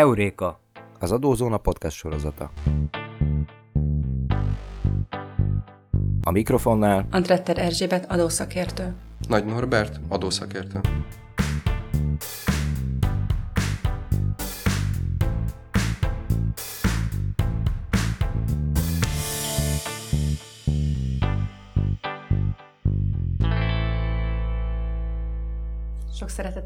Heuréka, az Adózóna podcast sorozata. A mikrofonnál Antretter Erzsébet adószakértő. Nagy Norbert, adószakértő.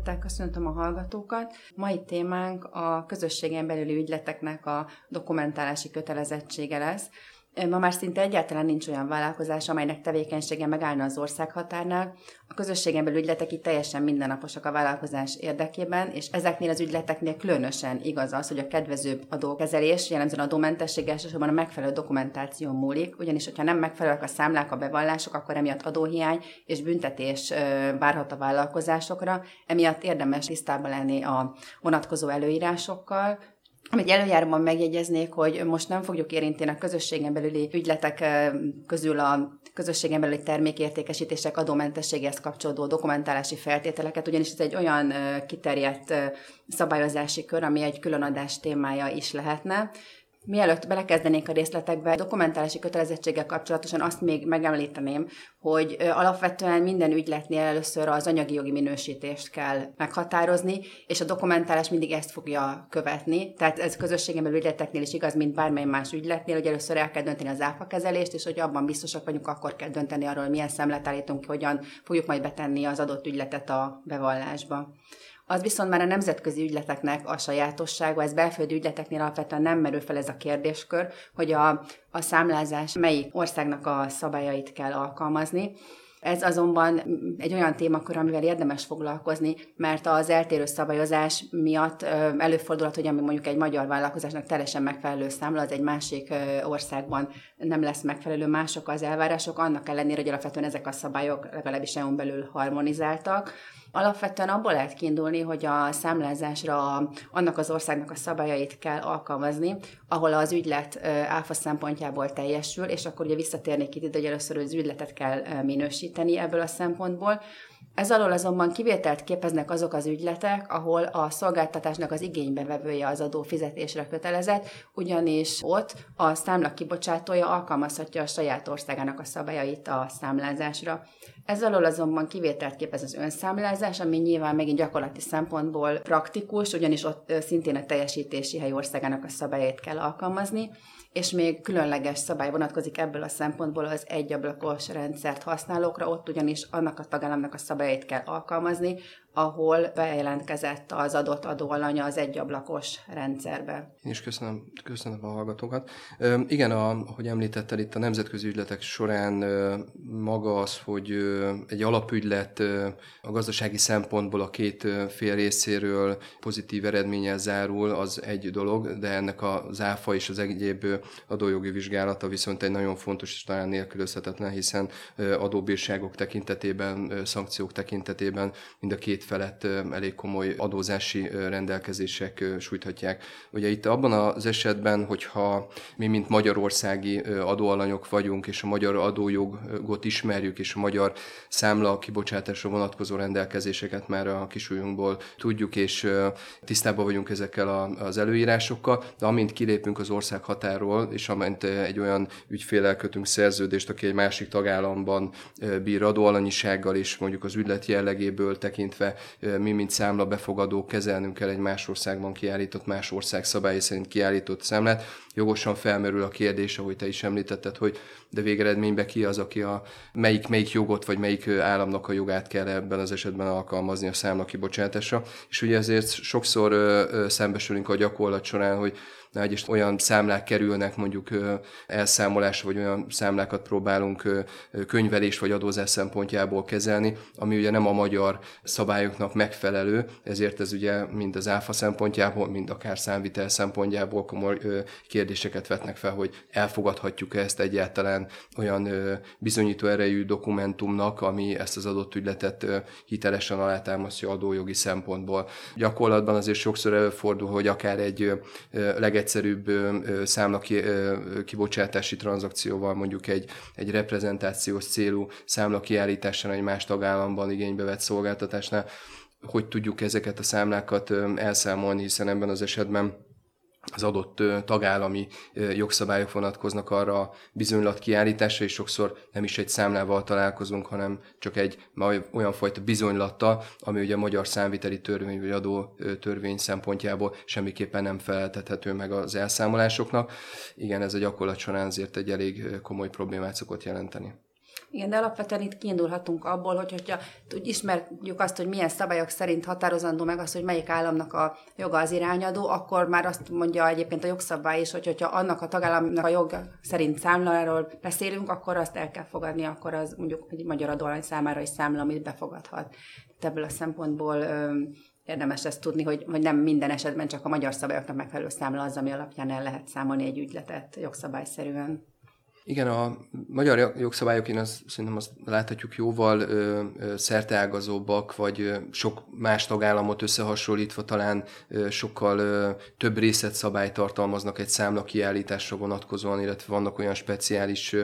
Szeretettel köszöntöm a hallgatókat. Mai témánk a közösségen belüli ügyleteknek a dokumentálási kötelezettsége lesz. Ma már szinte egyáltalán nincs olyan vállalkozás, amelynek tevékenysége megállna az országhatárnál. A közösségen belül ügyletek itt teljesen mindennaposak a vállalkozás érdekében, és ezeknél az ügyleteknél különösen igaz az, hogy a kedvezőbb adókezelés, jellemzően adómentesség elsősorban a megfelelő dokumentáció múlik, ugyanis, hogyha nem megfelelőek a számlák, a bevallások, akkor emiatt adóhiány és büntetés várhat a vállalkozásokra. Emiatt érdemes tisztában lenni a vonatkozó előírásokkal, amit előjáróban megjegyeznék, hogy most nem fogjuk érinteni a közösségen belüli ügyletek közül a közösségen belüli termékértékesítések adómentességéhez kapcsolódó dokumentálási feltételeket, ugyanis ez egy olyan kiterjedt szabályozási kör, ami egy különadás témája is lehetne. Mielőtt belekezdenénk a részletekbe, dokumentálási kötelezettséggel kapcsolatosan azt még megemlíteném, hogy alapvetően minden ügyletnél először az anyagi jogi minősítést kell meghatározni, és a dokumentálás mindig ezt fogja követni. Tehát ez közösségen belül ügyleteknél is igaz, mint bármely más ügyletnél, hogy először el kell dönteni az áfakezelést, és hogy abban biztosak vagyunk, akkor kell dönteni arról, milyen szemlet állítunk, hogyan fogjuk majd betenni az adott ügyletet a bevallásba. Az viszont már a nemzetközi ügyleteknek a sajátossága, ez belföldi ügyleteknél alapvetően nem merül fel ez a kérdéskör, hogy a, a számlázás melyik országnak a szabályait kell alkalmazni. Ez azonban egy olyan témakör, amivel érdemes foglalkozni, mert az eltérő szabályozás miatt előfordulhat, hogy ami mondjuk egy magyar vállalkozásnak teljesen megfelelő számla, az egy másik országban nem lesz megfelelő, mások az elvárások, annak ellenére, hogy alapvetően ezek a szabályok legalábbis EU-n belül harmonizáltak. Alapvetően abból lehet kiindulni, hogy a számlázásra annak az országnak a szabályait kell alkalmazni, ahol az ügylet áfa szempontjából teljesül, és akkor ugye visszatérnék itt hogy először az ügyletet kell minősíteni ebből a szempontból. Ez alól azonban kivételt képeznek azok az ügyletek, ahol a szolgáltatásnak az igénybevevője az adó fizetésre kötelezett, ugyanis ott a számla kibocsátója alkalmazhatja a saját országának a szabályait a számlázásra. Ez alól azonban kivételt képez az önszámlázás, ami nyilván megint gyakorlati szempontból praktikus, ugyanis ott szintén a teljesítési hely országának a szabályait kell alkalmazni, és még különleges szabály vonatkozik ebből a szempontból az egyablakos rendszert használókra, ott ugyanis annak a tagállamnak a szabályait kell alkalmazni, ahol bejelentkezett az adott adóalanya az egyablakos rendszerbe. Én is köszönöm, köszönöm a hallgatókat. Ö, igen, a, ahogy említetted, itt a nemzetközi ügyletek során ö, maga az, hogy ö, egy alapügylet ö, a gazdasági szempontból a két ö, fél részéről pozitív eredménnyel zárul, az egy dolog, de ennek az áfa és az egyéb adójogi vizsgálata viszont egy nagyon fontos és talán nélkülözhetetlen, hiszen adóbírságok tekintetében, szankciók tekintetében mind a két felett elég komoly adózási rendelkezések sújthatják. Ugye itt abban az esetben, hogyha mi, mint magyarországi adóalanyok vagyunk, és a magyar adójogot ismerjük, és a magyar számla kibocsátásra vonatkozó rendelkezéseket már a kisújunkból tudjuk, és tisztában vagyunk ezekkel az előírásokkal, de amint kilépünk az ország határól, és amint egy olyan ügyfélel kötünk szerződést, aki egy másik tagállamban bír adóalanyisággal, és mondjuk az ügylet jellegéből tekintve mi, mint számla befogadó kezelnünk kell egy más országban kiállított, más ország szabályi szerint kiállított számlát. Jogosan felmerül a kérdés, ahogy te is említetted, hogy de végeredményben ki az, aki a melyik, melyik jogot, vagy melyik államnak a jogát kell ebben az esetben alkalmazni a számla kibocsátásra. És ugye ezért sokszor szembesülünk a gyakorlat során, hogy nehogy is olyan számlák kerülnek mondjuk elszámolásra, vagy olyan számlákat próbálunk könyvelés vagy adózás szempontjából kezelni, ami ugye nem a magyar szabályoknak megfelelő, ezért ez ugye mind az áfa szempontjából, mind akár számvitel szempontjából komoly kérdéseket vetnek fel, hogy elfogadhatjuk ezt egyáltalán olyan bizonyító erejű dokumentumnak, ami ezt az adott ügyletet hitelesen alátámasztja adójogi szempontból. Gyakorlatban azért sokszor előfordul, hogy akár egy leget legegyszerűbb számla kibocsátási tranzakcióval, mondjuk egy, egy reprezentációs célú számla kiállításán egy más tagállamban igénybe vett szolgáltatásnál. Hogy tudjuk ezeket a számlákat elszámolni, hiszen ebben az esetben az adott tagállami jogszabályok vonatkoznak arra a bizonylat kiállításra, és sokszor nem is egy számlával találkozunk, hanem csak egy olyan fajta bizonylattal, ami ugye a magyar számviteli törvény vagy adó törvény szempontjából semmiképpen nem feleltethető meg az elszámolásoknak. Igen, ez a gyakorlat során azért egy elég komoly problémát szokott jelenteni. Igen, de alapvetően itt kiindulhatunk abból, hogy hogyha ismerjük azt, hogy milyen szabályok szerint határozandó meg az, hogy melyik államnak a joga az irányadó, akkor már azt mondja egyébként a jogszabály is, hogy hogyha annak a tagállamnak a jog szerint számláról beszélünk, akkor azt el kell fogadni, akkor az mondjuk egy magyar adóalany számára is számla, amit befogadhat. Tehát ebből a szempontból érdemes ezt tudni, hogy, hogy nem minden esetben csak a magyar szabályoknak megfelelő számla az, ami alapján el lehet számolni egy ügyletet jogszabályszerűen. Igen, a magyar jogszabályok, én azt, szerintem azt láthatjuk jóval ö, ö, szerteágazóbbak, vagy ö, sok más tagállamot összehasonlítva talán ö, sokkal ö, több részletszabályt tartalmaznak egy számla kiállításra vonatkozóan, illetve vannak olyan speciális, ö,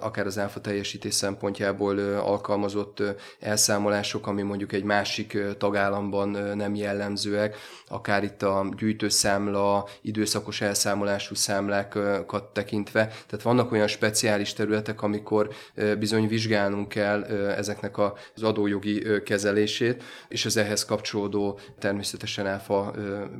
akár az áfa teljesítés szempontjából ö, alkalmazott ö, elszámolások, ami mondjuk egy másik ö, tagállamban ö, nem jellemzőek, akár itt a gyűjtőszámla, időszakos elszámolású számlákat tekintve. Tehát vannak olyan speciális területek, amikor bizony vizsgálnunk kell ezeknek az adójogi kezelését, és az ehhez kapcsolódó természetesen áfa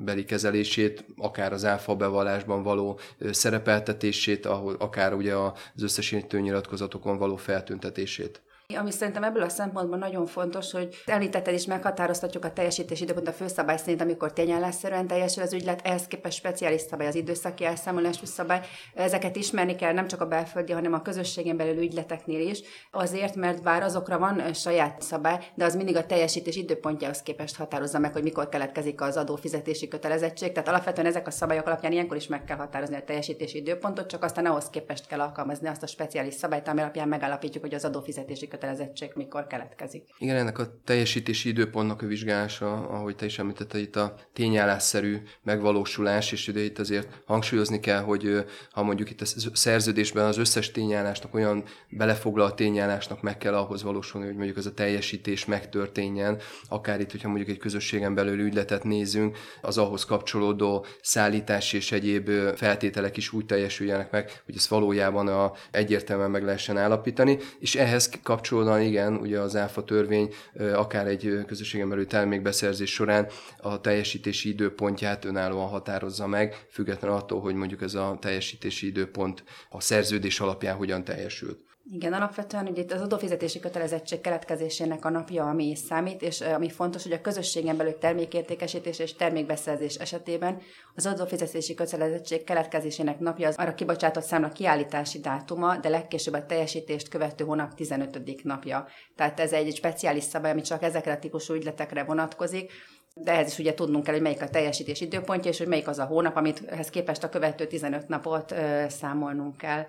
beli kezelését, akár az áfa bevallásban való szerepeltetését, akár ugye az összesítő nyilatkozatokon való feltüntetését. Ami szerintem ebből a szempontból nagyon fontos, hogy említetted is meghatároztatjuk a teljesítési időpont a főszabály szerint, amikor tényállásszerűen teljesül az ügylet, ehhez képest speciális szabály, az időszaki elszámolású szabály. Ezeket ismerni kell nem csak a belföldi, hanem a közösségen belül ügyleteknél is, azért, mert bár azokra van saját szabály, de az mindig a teljesítés időpontjához képest határozza meg, hogy mikor keletkezik az adófizetési kötelezettség. Tehát alapvetően ezek a szabályok alapján ilyenkor is meg kell határozni a teljesítési időpontot, csak aztán ahhoz képest kell alkalmazni azt a speciális szabályt, ami alapján megállapítjuk, hogy az adófizetési kötelezettség mikor keletkezik. Igen, ennek a teljesítési időpontnak a vizsgálása, ahogy te is említetted, itt a tényállásszerű megvalósulás, és ide itt azért hangsúlyozni kell, hogy ha mondjuk itt a szerződésben az összes tényállásnak olyan belefoglalt tényállásnak meg kell ahhoz valósulni, hogy mondjuk az a teljesítés megtörténjen, akár itt, hogyha mondjuk egy közösségen belül ügyletet nézünk, az ahhoz kapcsolódó szállítás és egyéb feltételek is úgy teljesüljenek meg, hogy ezt valójában a, egyértelműen meg lehessen állapítani, és ehhez kapcsolódó kapcsolódóan igen, ugye az ÁFA törvény akár egy közösségen belül termékbeszerzés során a teljesítési időpontját önállóan határozza meg, függetlenül attól, hogy mondjuk ez a teljesítési időpont a szerződés alapján hogyan teljesült. Igen, alapvetően ugye itt az adófizetési kötelezettség keletkezésének a napja, ami számít, és ami fontos, hogy a közösségen belül termékértékesítés és termékbeszerzés esetében az adófizetési kötelezettség keletkezésének napja az arra kibocsátott számla kiállítási dátuma, de legkésőbb a teljesítést követő hónap 15. napja. Tehát ez egy speciális szabály, ami csak ezekre a típusú ügyletekre vonatkozik, de ehhez is ugye tudnunk kell, hogy melyik a teljesítés időpontja, és hogy melyik az a hónap, amit ehhez képest a követő 15 napot ö, számolnunk kell.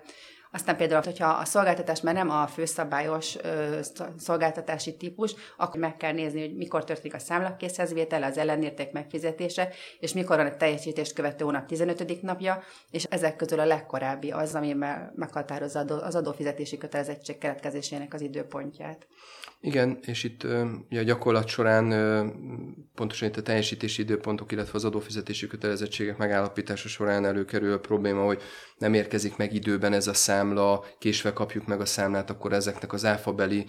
Aztán például, hogyha a szolgáltatás már nem a főszabályos ö, szolgáltatási típus, akkor meg kell nézni, hogy mikor történik a számlakészhezvétel, az ellenérték megfizetése, és mikor van a teljesítést követő hónap 15. napja, és ezek közül a legkorábbi az, ami meghatározza az adófizetési kötelezettség keletkezésének az időpontját. Igen, és itt a gyakorlat során pontosan itt a teljesítési időpontok, illetve az adófizetési kötelezettségek megállapítása során előkerül a probléma, hogy nem érkezik meg időben ez a számla, késve kapjuk meg a számlát, akkor ezeknek az áfabeli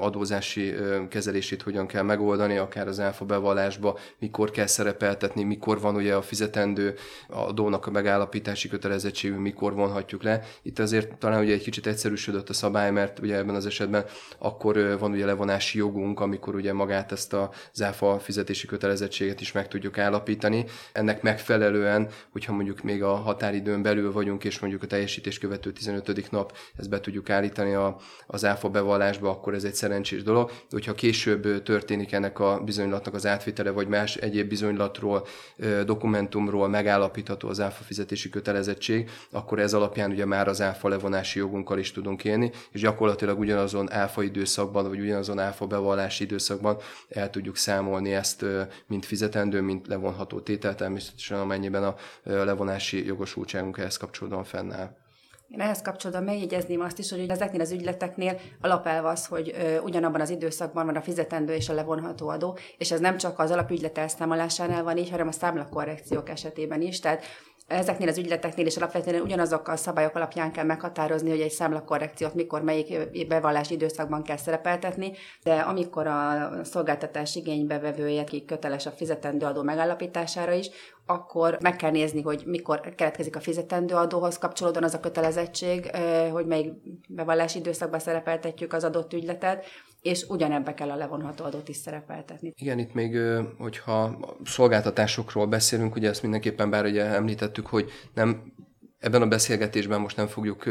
adózási kezelését hogyan kell megoldani, akár az áfa bevallásba, mikor kell szerepeltetni, mikor van ugye a fizetendő adónak a megállapítási kötelezettségű, mikor vonhatjuk le. Itt azért talán ugye egy kicsit egyszerűsödött a szabály, mert ugye ebben az esetben akkor van ugye levonási jogunk, amikor ugye magát ezt a záfa fizetési kötelezettséget is meg tudjuk állapítani. Ennek megfelelően, hogyha mondjuk még a határidőn belül vagyunk, és mondjuk a teljesítés követő 15. nap ezt be tudjuk állítani a, az áfa bevallásba, akkor ez egy szerencsés dolog. De hogyha később történik ennek a bizonylatnak az átvitele, vagy más egyéb bizonylatról, dokumentumról megállapítható az áfa fizetési kötelezettség, akkor ez alapján ugye már az áfa levonási jogunkkal is tudunk élni, és gyakorlatilag ugyanazon áfa időszakban, vagy ugyanazon áfa bevallási időszakban el tudjuk számolni ezt, mint fizetendő, mint levonható tétel, természetesen amennyiben a levonási jogosultságunk ehhez kapcsolódóan fennáll. Én ehhez kapcsolatban megjegyezném azt is, hogy ezeknél az ügyleteknél alapelv az, hogy ö, ugyanabban az időszakban van a fizetendő és a levonható adó, és ez nem csak az alapügylet elszámolásánál van így, hanem a számlakorrekciók esetében is. Tehát Ezeknél az ügyleteknél is alapvetően ugyanazok a szabályok alapján kell meghatározni, hogy egy számlakorrekciót mikor, melyik bevallási időszakban kell szerepeltetni, de amikor a szolgáltatás igénybevevője, ki köteles a fizetendő adó megállapítására is, akkor meg kell nézni, hogy mikor keletkezik a fizetendő adóhoz kapcsolódóan az a kötelezettség, hogy melyik bevallási időszakban szerepeltetjük az adott ügyletet, és ugyanebbe kell a levonható adót is szerepeltetni. Igen, itt még, hogyha szolgáltatásokról beszélünk, ugye ezt mindenképpen bár ugye említettük, hogy nem Ebben a beszélgetésben most nem fogjuk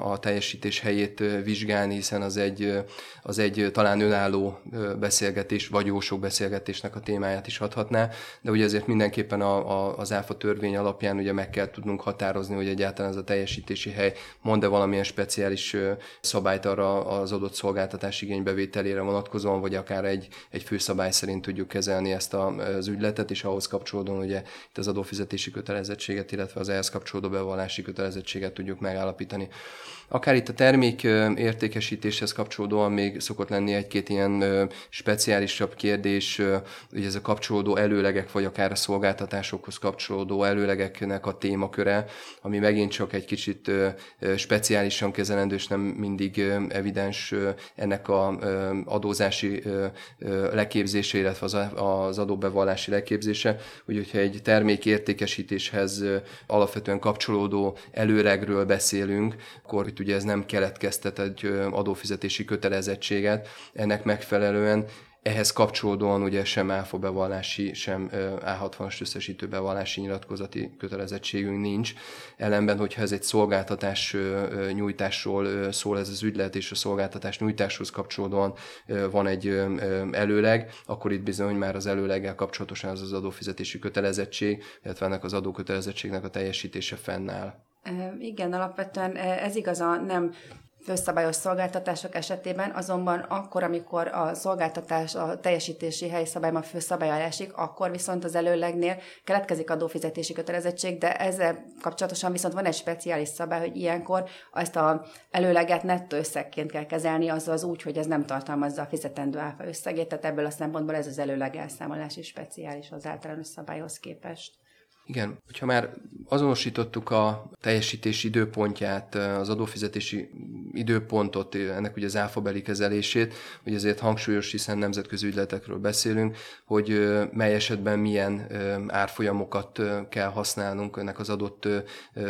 a teljesítés helyét vizsgálni, hiszen az egy, az egy talán önálló beszélgetés, vagy jó sok beszélgetésnek a témáját is adhatná, de ugye ezért mindenképpen a, a, az ÁFA törvény alapján ugye meg kell tudnunk határozni, hogy egyáltalán ez a teljesítési hely mond-e valamilyen speciális szabályt arra az adott szolgáltatás igénybevételére vonatkozóan, vagy akár egy, egy főszabály szerint tudjuk kezelni ezt az ügyletet, és ahhoz kapcsolódóan ugye itt az adófizetési kötelezettséget, illetve az ehhez kapcsolódó bevallási kötelezettséget tudjuk megállapítani. Akár itt a termék értékesítéshez kapcsolódóan még szokott lenni egy-két ilyen speciálisabb kérdés, ugye ez a kapcsolódó előlegek, vagy akár a szolgáltatásokhoz kapcsolódó előlegeknek a témaköre, ami megint csak egy kicsit speciálisan kezelendő, és nem mindig evidens ennek a adózási leképzése, illetve az adóbevallási leképzése. Úgyhogy, hogyha egy termék értékesítéshez alapvetően kapcsolódó előregről beszélünk, akkor itt ugye ez nem keletkeztet egy adófizetési kötelezettséget, ennek megfelelően ehhez kapcsolódóan ugye sem áfa bevallási, sem A60-as összesítő bevallási nyilatkozati kötelezettségünk nincs. Ellenben, hogyha ez egy szolgáltatás nyújtásról szól ez az ügylet, és a szolgáltatás nyújtáshoz kapcsolódóan van egy előleg, akkor itt bizony már az előleggel kapcsolatosan az az adófizetési kötelezettség, illetve ennek az adókötelezettségnek a teljesítése fennáll. Igen, alapvetően ez igaz a nem főszabályos szolgáltatások esetében, azonban akkor, amikor a szolgáltatás a teljesítési helyszabályban főszabályra esik, akkor viszont az előlegnél keletkezik adófizetési kötelezettség, de ezzel kapcsolatosan viszont van egy speciális szabály, hogy ilyenkor ezt a előleget nettó összegként kell kezelni, azaz úgy, hogy ez nem tartalmazza a fizetendő áfa összegét, tehát ebből a szempontból ez az előleg elszámolás is speciális az általános szabályhoz képest. Igen, hogyha már azonosítottuk a teljesítési időpontját, az adófizetési időpontot, ennek ugye az áfabeli kezelését, hogy ezért hangsúlyos, hiszen nemzetközi ügyletekről beszélünk, hogy mely esetben milyen árfolyamokat kell használnunk ennek az adott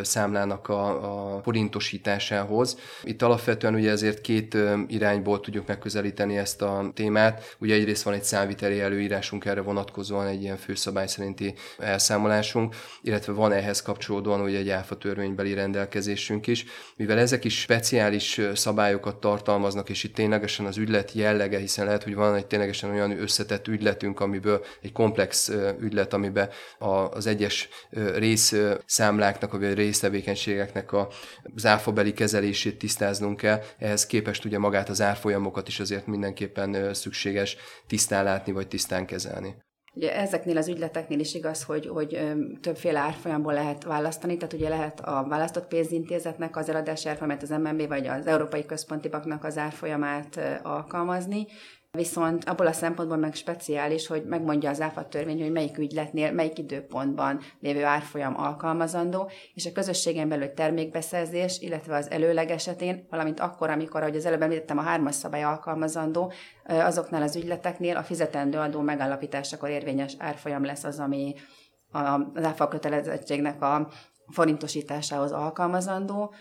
számlának a, a forintosításához. Itt alapvetően ugye ezért két irányból tudjuk megközelíteni ezt a témát. Ugye egyrészt van egy számviteli előírásunk erre vonatkozóan, egy ilyen főszabály szerinti elszámolásunk, illetve van ehhez kapcsolódóan ugye egy áfa törvénybeli rendelkezésünk is. Mivel ezek is speciális szabályokat tartalmaznak, és itt ténylegesen az ügylet jellege, hiszen lehet, hogy van egy ténylegesen olyan összetett ügyletünk, amiből egy komplex ügylet, amiben az egyes részszámláknak, vagy a résztevékenységeknek az áfabeli kezelését tisztáznunk kell. Ehhez képest ugye magát az árfolyamokat is azért mindenképpen szükséges tisztán látni, vagy tisztán kezelni. Ugye ezeknél az ügyleteknél is igaz, hogy, hogy többféle árfolyamból lehet választani, tehát ugye lehet a választott pénzintézetnek az eladási árfolyamát, az MNB vagy az Európai Központi Banknak az árfolyamát alkalmazni, Viszont abból a szempontból meg speciális, hogy megmondja az áfa törvény, hogy melyik ügyletnél, melyik időpontban lévő árfolyam alkalmazandó, és a közösségen belül termékbeszerzés, illetve az előleg esetén, valamint akkor, amikor, ahogy az előbb említettem, a hármas szabály alkalmazandó, azoknál az ügyleteknél a fizetendő adó megállapításakor érvényes árfolyam lesz az, ami az áfa kötelezettségnek a forintosításához alkalmazandó.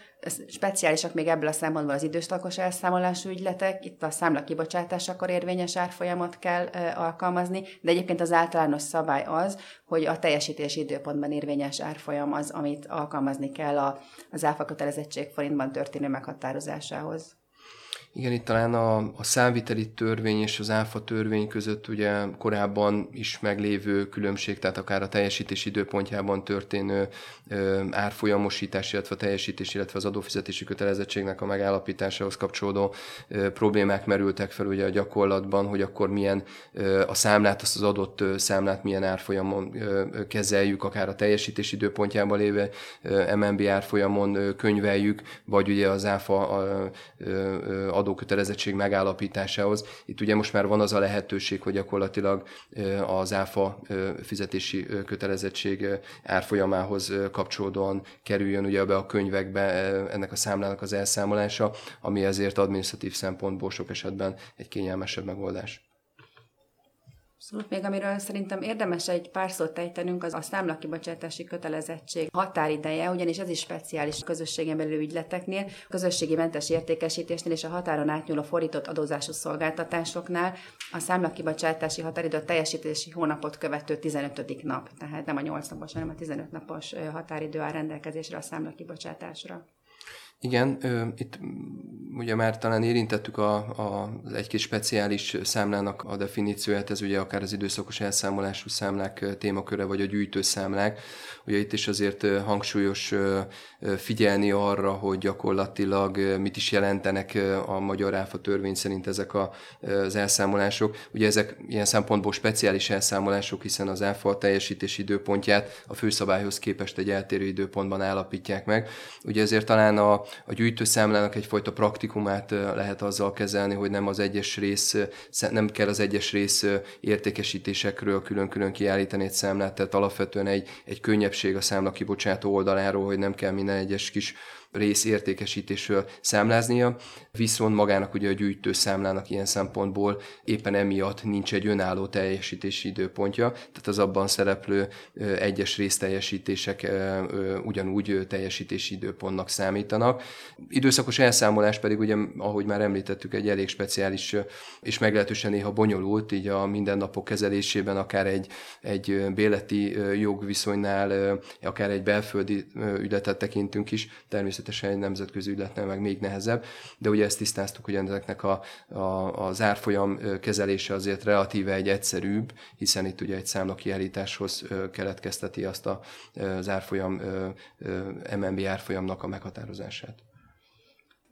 Speciálisak még ebből a szempontból az időszakos elszámolású ügyletek, itt a számla kibocsátásakor érvényes árfolyamat kell alkalmazni, de egyébként az általános szabály az, hogy a teljesítési időpontban érvényes árfolyam az, amit alkalmazni kell az áfa kötelezettség forintban történő meghatározásához. Igen, itt talán a, a számviteli törvény és az áfa törvény között ugye korábban is meglévő különbség, tehát akár a teljesítés időpontjában történő ö, árfolyamosítás, illetve a teljesítés, illetve az adófizetési kötelezettségnek a megállapításához kapcsolódó ö, problémák merültek fel ugye a gyakorlatban, hogy akkor milyen ö, a számlát, azt az adott ö, számlát milyen árfolyamon ö, kezeljük, akár a teljesítés időpontjában lévő ö, MNB árfolyamon ö, könyveljük, vagy ugye az áfa a, ö, adókötelezettség megállapításához. Itt ugye most már van az a lehetőség, hogy gyakorlatilag az áfa fizetési kötelezettség árfolyamához kapcsolódóan kerüljön ugye be a könyvekbe ennek a számlának az elszámolása, ami ezért adminisztratív szempontból sok esetben egy kényelmesebb megoldás. Abszolút. Még amiről szerintem érdemes egy pár szót tejtenünk, az a számlakibocsátási kötelezettség határideje, ugyanis ez is speciális közösségen belül ügyleteknél, közösségi mentes értékesítésnél és a határon átnyúló fordított adózású szolgáltatásoknál a számlakibocsátási határidő a teljesítési hónapot követő 15. nap, tehát nem a 8 napos, hanem a 15 napos határidő áll rendelkezésre a számlakibocsátásra. Igen, itt ugye már talán érintettük a, a, egy-két speciális számlának a definícióját, ez ugye akár az időszakos elszámolású számlák témaköre, vagy a gyűjtőszámlák. Ugye itt is azért hangsúlyos figyelni arra, hogy gyakorlatilag mit is jelentenek a magyar áfa törvény szerint ezek a, az elszámolások. Ugye ezek ilyen szempontból speciális elszámolások, hiszen az áfa teljesítési időpontját a főszabályhoz képest egy eltérő időpontban állapítják meg. Ugye ezért talán a, a gyűjtőszámlának egyfajta praktikumát lehet azzal kezelni, hogy nem az egyes rész, nem kell az egyes rész értékesítésekről külön-külön kiállítani egy számlát, tehát alapvetően egy, egy könnyebbség a számla kibocsátó oldaláról, hogy nem kell minden egyes kis rész értékesítésről számláznia, viszont magának ugye a gyűjtő számlának ilyen szempontból éppen emiatt nincs egy önálló teljesítési időpontja, tehát az abban szereplő egyes részteljesítések ugyanúgy teljesítési időpontnak számítanak. Időszakos elszámolás pedig ugye, ahogy már említettük, egy elég speciális és meglehetősen néha bonyolult, így a mindennapok kezelésében akár egy, egy béleti jogviszonynál, akár egy belföldi ügyletet tekintünk is, természetesen természetesen egy nemzetközi ügyletnél meg még nehezebb, de ugye ezt tisztáztuk, hogy ezeknek a, a, az árfolyam kezelése azért relatíve egy egyszerűbb, hiszen itt ugye egy számla kiállításhoz keletkezteti azt a, az árfolyam, MNB árfolyamnak a meghatározását.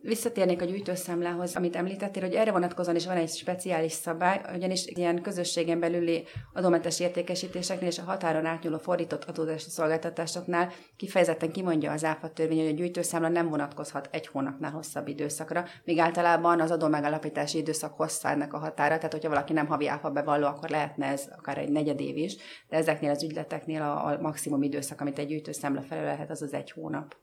Visszatérnék a gyűjtőszámlához, amit említettél, hogy erre vonatkozóan is van egy speciális szabály, ugyanis ilyen közösségen belüli adómentes értékesítéseknél és a határon átnyúló fordított adózási szolgáltatásoknál kifejezetten kimondja az áfa törvény, hogy a gyűjtőszámla nem vonatkozhat egy hónapnál hosszabb időszakra, míg általában az adó megalapítási időszak hosszának a határa, tehát hogyha valaki nem havi áfa bevalló, akkor lehetne ez akár egy negyed év is, de ezeknél az ügyleteknél a, a maximum időszak, amit egy gyűjtőszámla felel lehet, az az egy hónap.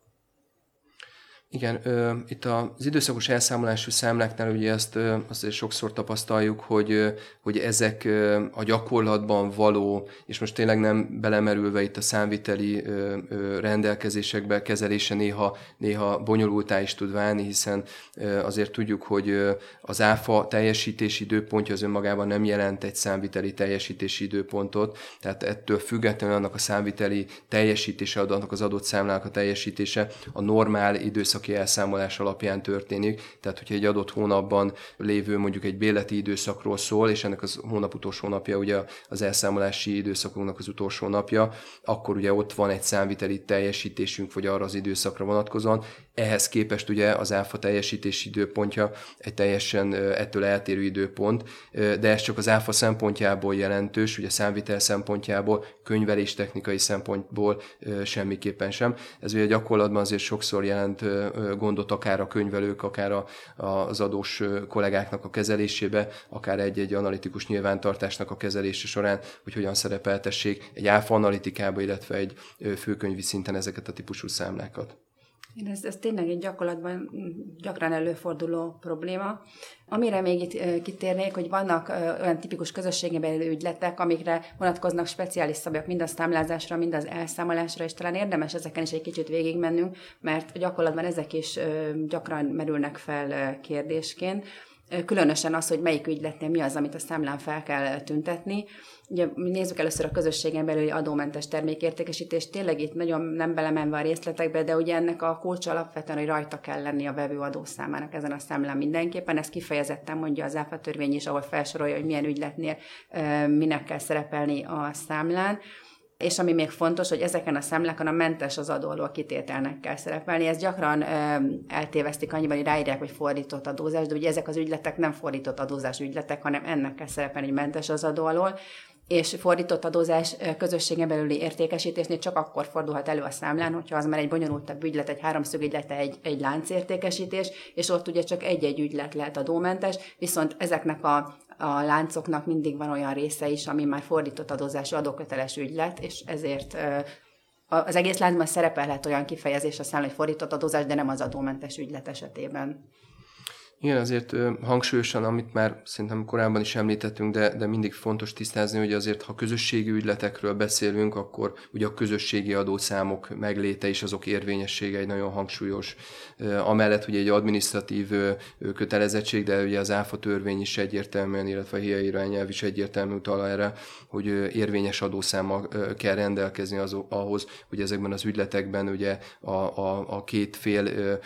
Igen, ö, itt az időszakos elszámolású számláknál ugye ezt ö, azért sokszor tapasztaljuk, hogy, ö, hogy ezek ö, a gyakorlatban való, és most tényleg nem belemerülve itt a számviteli ö, ö, rendelkezésekbe kezelése néha, néha bonyolultá is tud válni, hiszen ö, azért tudjuk, hogy ö, az áfa teljesítési időpontja az önmagában nem jelent egy számviteli teljesítési időpontot, tehát ettől függetlenül annak a számviteli teljesítése, annak az adott számlának a teljesítése a normál időszak időszaki elszámolás alapján történik. Tehát, hogyha egy adott hónapban lévő mondjuk egy béleti időszakról szól, és ennek az hónap utolsó napja ugye az elszámolási időszakunknak az utolsó napja, akkor ugye ott van egy számviteli teljesítésünk, vagy arra az időszakra vonatkozóan. Ehhez képest ugye az áfa teljesítési időpontja egy teljesen ettől eltérő időpont, de ez csak az áfa szempontjából jelentős, ugye számvitel szempontjából, könyvelés technikai szempontból semmiképpen sem. Ez ugye gyakorlatban azért sokszor jelent gondot akár a könyvelők, akár a, az adós kollégáknak a kezelésébe, akár egy-egy analitikus nyilvántartásnak a kezelése során, hogy hogyan szerepeltessék egy áfa analitikába, illetve egy főkönyvi szinten ezeket a típusú számlákat. Én ez, ez tényleg egy gyakorlatban gyakran előforduló probléma. Amire még itt kitérnék, hogy vannak olyan tipikus közösségi belül ügyletek, amikre vonatkoznak speciális szabályok mind a számlázásra, mind az elszámolásra, és talán érdemes ezeken is egy kicsit végigmennünk, mert gyakorlatban ezek is gyakran merülnek fel kérdésként. Különösen az, hogy melyik ügyletnél mi az, amit a számlán fel kell tüntetni. Ugye nézzük először a közösségen belüli adómentes termékértékesítést. Tényleg itt nagyon nem belemenve a részletekbe, de ugye ennek a kulcsa alapvetően, hogy rajta kell lenni a vevő adószámának ezen a számlán mindenképpen. Ez kifejezetten mondja az áfa törvény is, ahol felsorolja, hogy milyen ügyletnél minek kell szerepelni a számlán. És ami még fontos, hogy ezeken a számlákon a mentes az adóról kitételnek kell szerepelni. Ez gyakran ö, eltévesztik annyiban, hogy ráírják, hogy fordított adózás, de ugye ezek az ügyletek nem fordított adózás ügyletek, hanem ennek kell szerepelni, hogy mentes az adó alól és fordított adózás közösségen belüli értékesítésnél csak akkor fordulhat elő a számlán, hogyha az már egy bonyolultabb ügylet, egy háromszög ügylet, egy, egy láncértékesítés, és ott ugye csak egy-egy ügylet lehet adómentes, viszont ezeknek a, a láncoknak mindig van olyan része is, ami már fordított adózású adóköteles ügylet, és ezért az egész láncban szerepelhet olyan kifejezés a számlán, hogy fordított adózás, de nem az adómentes ügylet esetében. Igen, azért hangsúlyosan, amit már szerintem korábban is említettünk, de, de mindig fontos tisztázni, hogy azért, ha közösségi ügyletekről beszélünk, akkor ugye a közösségi adószámok megléte és azok érvényessége egy nagyon hangsúlyos. Amellett hogy egy administratív kötelezettség, de ugye az ÁFA törvény is egyértelműen, illetve a HIA irányelv is egyértelmű utal erre, hogy érvényes adószámmal kell rendelkezni az, ahhoz, hogy ezekben az ügyletekben ugye a, a, a két fél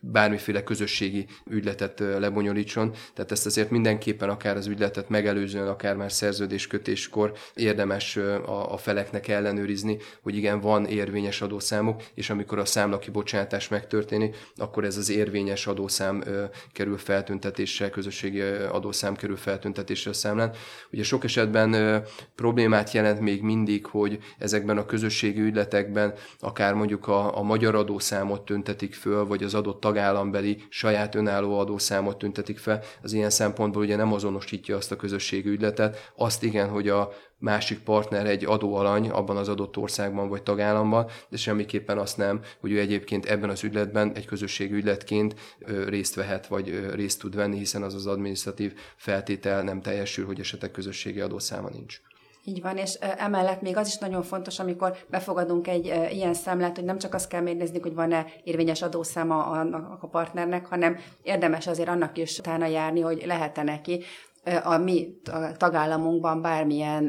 bármiféle közösségi ügyletet lebonyolítson. Tehát ezt azért mindenképpen akár az ügyletet megelőzően, akár már szerződéskötéskor érdemes a, feleknek ellenőrizni, hogy igen, van érvényes adószámok, és amikor a számlakibocsátás megtörténik, akkor ez az érvényes adószám kerül feltüntetésre, közösségi adószám kerül feltüntetésre a számlán. Ugye sok esetben problémát jelent még mindig, hogy ezekben a közösségi ügyletekben akár mondjuk a, a magyar adószámot tüntetik föl, vagy az adott tagállambeli saját önálló adószámot tüntetik fel, az ilyen szempontból ugye nem azonosítja azt a közösségi ügyletet, azt igen, hogy a másik partner egy adóalany abban az adott országban vagy tagállamban, de semmiképpen azt nem, hogy ő egyébként ebben az ügyletben egy közösségi ügyletként részt vehet, vagy részt tud venni, hiszen az az administratív feltétel nem teljesül, hogy esetleg közösségi adószáma nincs. Így van, és emellett még az is nagyon fontos, amikor befogadunk egy ilyen számlát, hogy nem csak azt kell megnézni, hogy van-e érvényes adószáma a, a partnernek, hanem érdemes azért annak is utána járni, hogy lehet-e neki a mi tagállamunkban bármilyen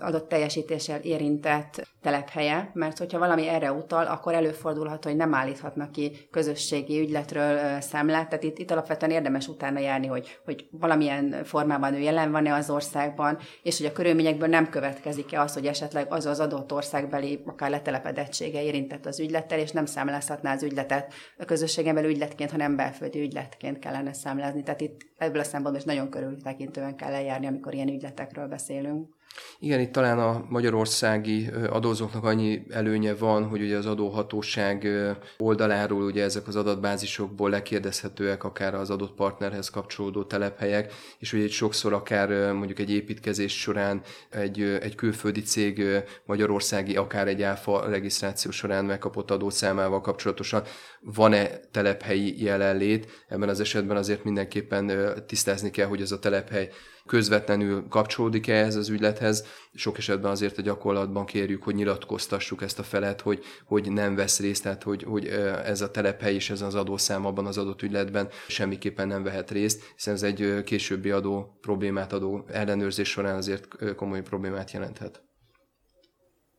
adott teljesítéssel érintett telephelye, mert hogyha valami erre utal, akkor előfordulhat, hogy nem állíthatnak ki közösségi ügyletről számlát. Tehát itt, itt alapvetően érdemes utána járni, hogy, hogy valamilyen formában ő jelen van-e az országban, és hogy a körülményekből nem következik-e az, hogy esetleg az az adott országbeli, akár letelepedettsége érintett az ügylettel, és nem számlázhatná az ügyletet a közösségen belül ügyletként, hanem belföldi ügyletként kellene számlázni. Tehát itt ebből a szempontból is nagyon körültekintően kell eljárni, amikor ilyen ügyletekről beszélünk. Igen, itt talán a magyarországi adózóknak annyi előnye van, hogy ugye az adóhatóság oldaláról ugye ezek az adatbázisokból lekérdezhetőek akár az adott partnerhez kapcsolódó telephelyek, és ugye egy sokszor akár mondjuk egy építkezés során egy, egy külföldi cég magyarországi, akár egy áfa regisztráció során megkapott adószámával kapcsolatosan van-e telephelyi jelenlét, ebben az esetben azért mindenképpen tisztázni kell, hogy ez a telephely közvetlenül kapcsolódik-e ez az ügylethez. Sok esetben azért a gyakorlatban kérjük, hogy nyilatkoztassuk ezt a felet, hogy, hogy nem vesz részt, tehát hogy, hogy ez a telephely és ez az adószám abban az adott ügyletben semmiképpen nem vehet részt, hiszen ez egy későbbi adó problémát adó ellenőrzés során azért komoly problémát jelenthet.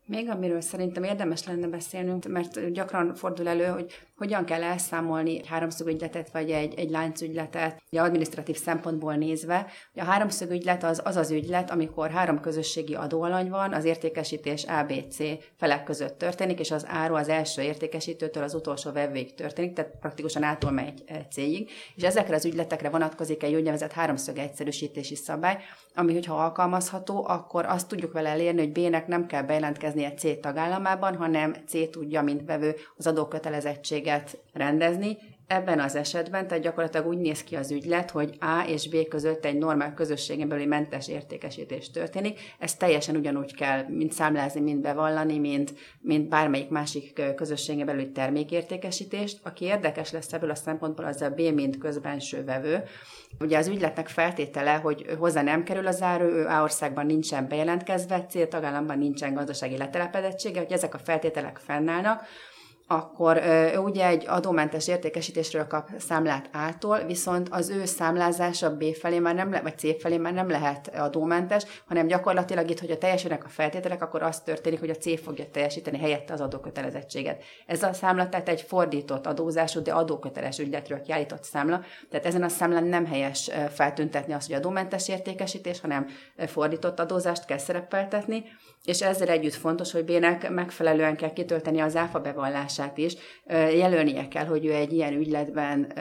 Még amiről szerintem érdemes lenne beszélnünk, mert gyakran fordul elő, hogy hogyan kell elszámolni egy háromszögügyletet vagy egy, egy láncügyletet, ugye administratív szempontból nézve. Ugye a háromszögügylet az az az ügylet, amikor három közösségi adóalany van, az értékesítés ABC felek között történik, és az áru az első értékesítőtől az utolsó vevőig történik, tehát praktikusan ától megy cégig, és ezekre az ügyletekre vonatkozik egy úgynevezett háromszög egyszerűsítési szabály, ami, hogyha alkalmazható, akkor azt tudjuk vele elérni, hogy B-nek nem kell bejelentkeznie C tagállamában, hanem C tudja, mint vevő, az adókötelezettséget rendezni. Ebben az esetben, tehát gyakorlatilag úgy néz ki az ügylet, hogy A és B között egy normál közösségen belüli mentes értékesítés történik. Ezt teljesen ugyanúgy kell mint számlázni, mint bevallani, mint, mint bármelyik másik közösségen belüli termékértékesítést. Aki érdekes lesz ebből a szempontból, az a B, mint közbenső vevő, Ugye az ügyletnek feltétele, hogy hozzá nem kerül az áru, ő A országban nincsen bejelentkezve, C tagállamban nincsen gazdasági letelepedettsége, hogy ezek a feltételek fennállnak, akkor ő ugye egy adómentes értékesítésről kap számlát A-tól, viszont az ő számlázása B felé már nem, le, vagy C felé már nem lehet adómentes, hanem gyakorlatilag itt, hogy a teljesülnek a feltételek, akkor az történik, hogy a C fogja teljesíteni helyette az adókötelezettséget. Ez a számla tehát egy fordított adózású, de adóköteles ügyletről kiállított számla, tehát ezen a számlán nem helyes feltüntetni azt, hogy adómentes értékesítés, hanem fordított adózást kell szerepeltetni, és ezzel együtt fontos, hogy Bének megfelelően kell kitölteni az áfa bevallását is. Jelölnie kell, hogy ő egy ilyen ügyletben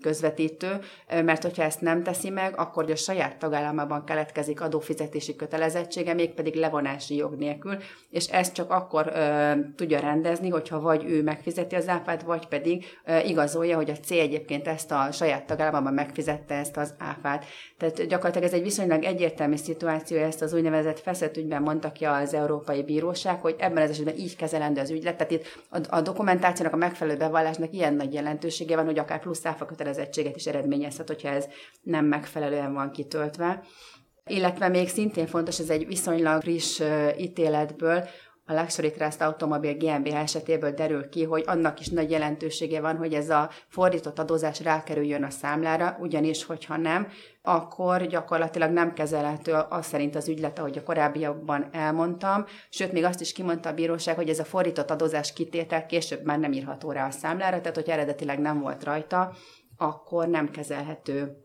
közvetítő, mert hogyha ezt nem teszi meg, akkor a saját tagállamában keletkezik adófizetési kötelezettsége, mégpedig levonási jog nélkül, és ezt csak akkor tudja rendezni, hogyha vagy ő megfizeti az áfát, vagy pedig igazolja, hogy a C egyébként ezt a saját tagállamban megfizette ezt az áfát. Tehát gyakorlatilag ez egy viszonylag egyértelmű szituáció, ezt az úgynevezett feszetügyben mondta ki az Európai Bíróság, hogy ebben az esetben így kezelendő az ügylet. Tehát itt a, a dokumentációnak, a megfelelő bevallásnak ilyen nagy jelentősége van, hogy akár plusz áfa kötelezettséget is eredményezhet, hogyha ez nem megfelelően van kitöltve. Illetve még szintén fontos, ez egy viszonylag friss ítéletből, a Luxury Trust Automobil GmbH esetéből derül ki, hogy annak is nagy jelentősége van, hogy ez a fordított adózás rákerüljön a számlára, ugyanis, hogyha nem, akkor gyakorlatilag nem kezelhető az szerint az ügylet, ahogy a korábbiakban elmondtam. Sőt, még azt is kimondta a bíróság, hogy ez a fordított adózás kitétel később már nem írható rá a számlára, tehát hogy eredetileg nem volt rajta, akkor nem kezelhető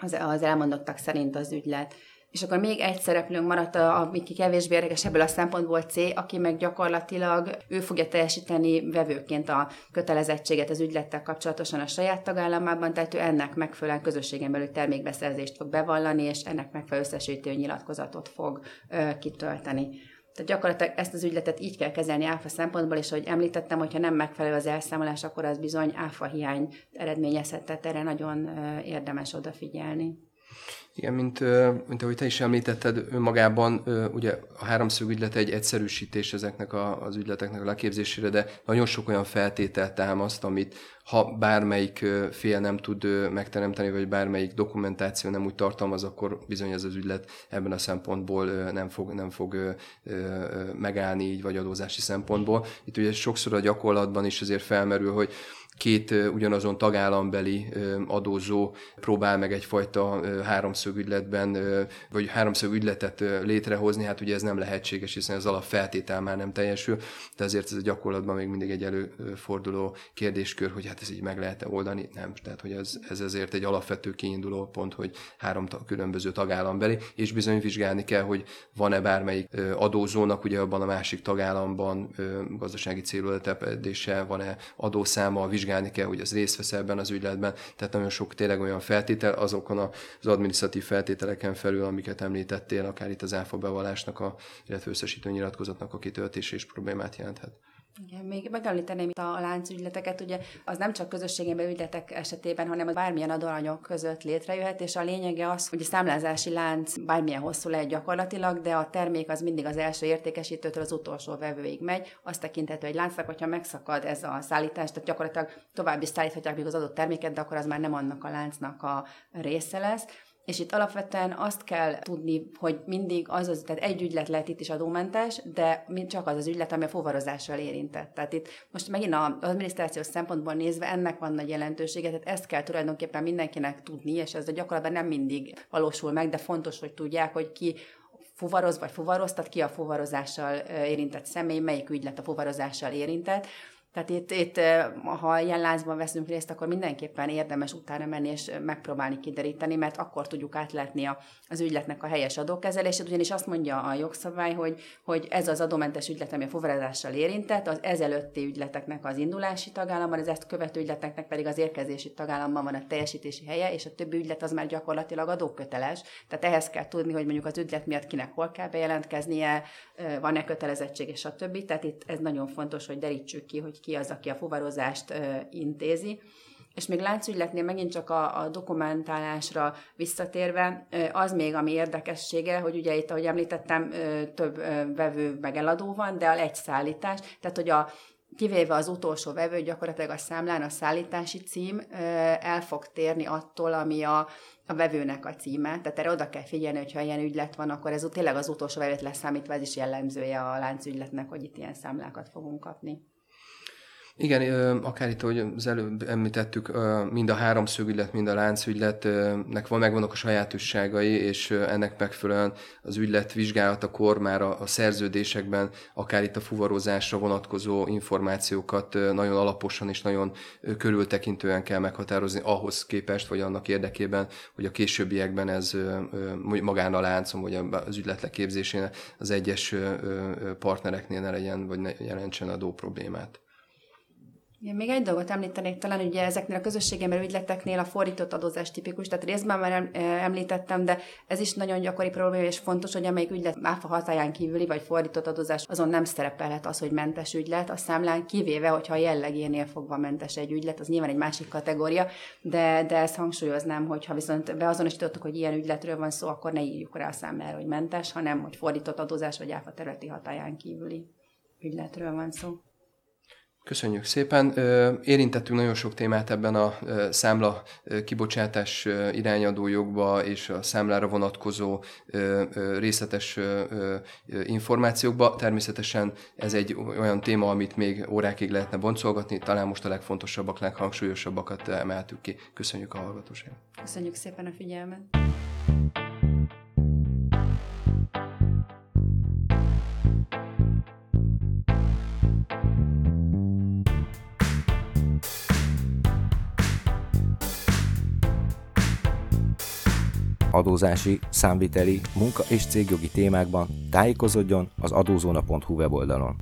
az, az elmondottak szerint az ügylet. És akkor még egy szereplőnk maradt, ami kevésbé érdekes ebből a szempontból C, aki meg gyakorlatilag ő fogja teljesíteni vevőként a kötelezettséget az ügylettel kapcsolatosan a saját tagállamában, tehát ő ennek megfelelően közösségen belül termékbeszerzést fog bevallani, és ennek megfelelő összesítő nyilatkozatot fog ö, kitölteni. Tehát gyakorlatilag ezt az ügyletet így kell kezelni áfa szempontból, és ahogy említettem, hogyha nem megfelelő az elszámolás, akkor az bizony áfa hiány eredményezhet, tehát erre nagyon érdemes odafigyelni. Igen, mint, mint ahogy te is említetted, önmagában ugye a háromszög ügylet egy egyszerűsítés ezeknek a, az ügyleteknek a leképzésére, de nagyon sok olyan feltételt támaszt, amit ha bármelyik fél nem tud megteremteni, vagy bármelyik dokumentáció nem úgy tartalmaz, akkor bizony ez az ügylet ebben a szempontból nem fog, nem fog megállni így, vagy adózási szempontból. Itt ugye sokszor a gyakorlatban is azért felmerül, hogy két ugyanazon tagállambeli adózó próbál meg egyfajta háromszög ügyletben, vagy háromszög ügyletet létrehozni, hát ugye ez nem lehetséges, hiszen az alapfeltétel már nem teljesül, de ezért ez a gyakorlatban még mindig egy előforduló kérdéskör, hogy hát ez így meg lehet-e oldani? Nem. Tehát, hogy ez, ez ezért egy alapvető kiinduló pont, hogy három ta- különböző tagállambeli, és bizony vizsgálni kell, hogy van-e bármelyik adózónak, ugye abban a másik tagállamban gazdasági célú van-e adószáma, vizsgálni kell, hogy az részt vesz ebben az ügyletben, tehát nagyon sok tényleg olyan feltétel azokon az adminisztratív feltételeken felül, amiket említettél, akár itt az áfa bevallásnak, a, illetve összesítő nyilatkozatnak a kitöltése is problémát jelenthet. Igen, még megemlíteném a láncügyleteket, ugye az nem csak közösségen ügyletek esetében, hanem a bármilyen adóanyag között létrejöhet, és a lényege az, hogy a számlázási lánc bármilyen hosszú lehet gyakorlatilag, de a termék az mindig az első értékesítőtől az utolsó vevőig megy. Azt tekinthető egy láncnak, hogyha megszakad ez a szállítás, tehát gyakorlatilag tovább is szállíthatják még az adott terméket, de akkor az már nem annak a láncnak a része lesz. És itt alapvetően azt kell tudni, hogy mindig az, az tehát egy ügylet lehet itt is adómentes, de csak az az ügylet, ami a fuvarozással érintett. Tehát itt most megint az adminisztrációs szempontból nézve ennek van nagy jelentősége, tehát ezt kell tulajdonképpen mindenkinek tudni, és ez a gyakorlatban nem mindig valósul meg, de fontos, hogy tudják, hogy ki fuvaroz vagy fuvaroztat, ki a fuvarozással érintett személy, melyik ügylet a fuvarozással érintett, tehát itt, itt, ha ilyen láncban veszünk részt, akkor mindenképpen érdemes utána menni és megpróbálni kideríteni, mert akkor tudjuk átlátni az ügyletnek a helyes adókezelését, ugyanis azt mondja a jogszabály, hogy, hogy ez az adómentes ügylet, ami a fuvarozással érintett, az ezelőtti ügyleteknek az indulási tagállamban, az ezt követő ügyleteknek pedig az érkezési tagállamban van a teljesítési helye, és a többi ügylet az már gyakorlatilag adóköteles. Tehát ehhez kell tudni, hogy mondjuk az ügylet miatt kinek hol kell bejelentkeznie, van-e kötelezettség, és a többi. Tehát itt ez nagyon fontos, hogy derítsük ki, hogy ki az, aki a fuvarozást intézi. És még láncügyletnél megint csak a, a dokumentálásra visszatérve, az még, ami érdekessége, hogy ugye itt, ahogy említettem, több vevő meg eladó van, de a egy szállítás, tehát hogy a, kivéve az utolsó vevő, gyakorlatilag a számlán a szállítási cím el fog térni attól, ami a, a vevőnek a címe. Tehát erre oda kell figyelni, hogyha ilyen ügylet van, akkor ez tényleg az utolsó vevőt leszámítva, ez is jellemzője a láncügyletnek, hogy itt ilyen számlákat fogunk kapni. Igen, akár itt, hogy az előbb említettük, mind a háromszögügylet, mind a láncügyletnek van, megvannak a sajátosságai, és ennek megfelelően az ügylet vizsgálatakor már a, a szerződésekben, akár itt a fuvarozásra vonatkozó információkat nagyon alaposan és nagyon körültekintően kell meghatározni ahhoz képest, vagy annak érdekében, hogy a későbbiekben ez magán a láncon, vagy az ügylet leképzésén az egyes partnereknél ne legyen, vagy ne jelentsen adó problémát. Én még egy dolgot említenék, talán ugye ezeknél a közösségemben ügyleteknél a fordított adózás tipikus, tehát részben már említettem, de ez is nagyon gyakori probléma, és fontos, hogy amelyik ügylet áfa hatáján kívüli, vagy fordított adózás, azon nem szerepelhet az, hogy mentes ügylet a számlán, kivéve, hogyha a jellegénél fogva mentes egy ügylet, az nyilván egy másik kategória, de, de ezt hangsúlyoznám, hogy ha viszont beazonosítottuk, hogy ilyen ügyletről van szó, akkor ne írjuk rá a számlára, hogy mentes, hanem hogy fordított adózás, vagy áfa területi hatáján kívüli ügyletről van szó. Köszönjük szépen. Érintettünk nagyon sok témát ebben a számla kibocsátás irányadó jogba és a számlára vonatkozó részletes információkba. Természetesen ez egy olyan téma, amit még órákig lehetne boncolgatni, talán most a legfontosabbak, leghangsúlyosabbakat emeltük ki. Köszönjük a hallgatóságot. Köszönjük szépen a figyelmet. Adózási, számviteli, munka és cégjogi témákban tájékozódjon az adózóna.hu weboldalon.